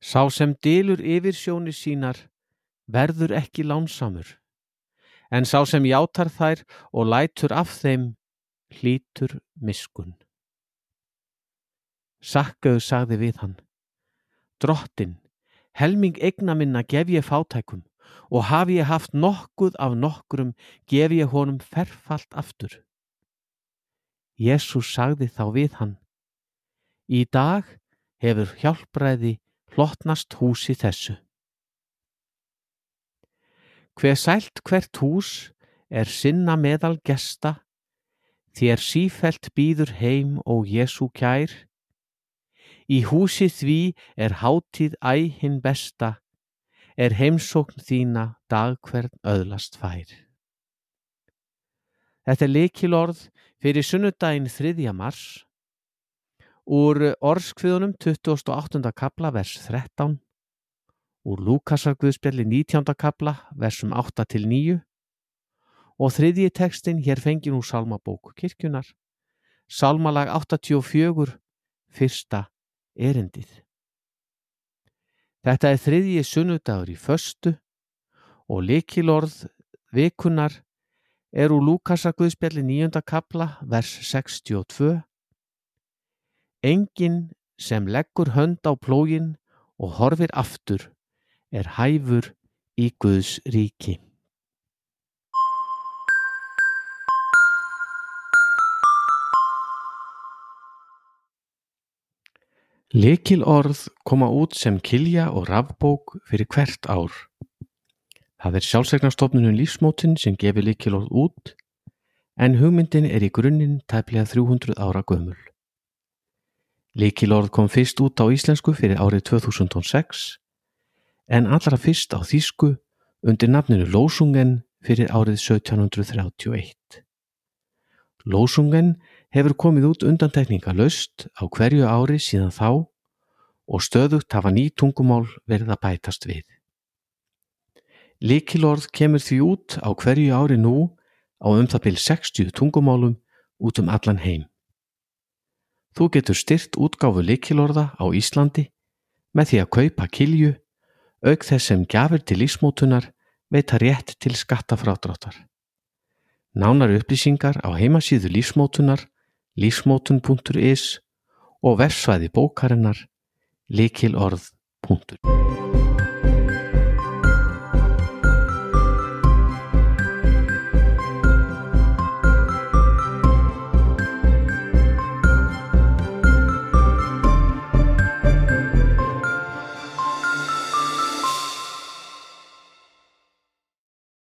Sá sem dylur yfir sjóni sínar verður ekki lánsamur, en sá sem játar þær og lætur af þeim hlýtur miskun. Sakkaðu sagði við hann, drottin, helming egna minna gef ég fátækum og hafi ég haft nokkuð af nokkrum gef ég honum ferfalt aftur. Jésús sagði þá við hann, í dag hefur hjálpræði hlottnast húsi þessu. Hver sælt hvert hús er sinna meðal gesta, þér sífelt býður heim og Jésu kær. Í húsi því er hátíð æ hinn besta, er heimsókn þína dag hvern öðlast fær. Þetta er leikilorð fyrir sunnudaginn 3. mars úr orskviðunum 28. kapla vers 13 úr Lúkasar Guðspjalli 19. kapla versum 8 til 9 og þriðji tekstin hér fengið úr Salmabók kirkjunar Salmalag 84 fyrsta erindið Þetta er þriðji sunnudagur í föstu og likilorð vikunar er úr Lúkasar Guðspjalli 9. kapla vers 62 Engin sem leggur hönd á plógin og horfir aftur er hæfur í Guðs ríki. Lekil orð koma út sem kilja og rafbók fyrir hvert ár. Það er sjálfsegnarstofnunum lífsmótin sem gefur lekil orð út en hugmyndin er í grunninn tæplega 300 ára gömul. Lekilorð kom fyrst út á íslensku fyrir árið 2006 en allra fyrst á þýsku undir nafninu Lósungen fyrir árið 1731. Lósungen hefur komið út undantekninga löst á hverju ári síðan þá og stöðugt hafa ný tungumál verið að bætast við. Likilorð kemur því út á hverju ári nú á um það byrj 60 tungumálum út um allan heim. Þú getur styrt útgáfu likilorða á Íslandi með því að kaupa kilju auk þess sem gjafir til lífsmótunar veita rétt til skattafrádráttar. Nánar upplýsingar á heimasíðu lífsmótunar lífsmótun.is og versvæði bókarinnar likilorð.is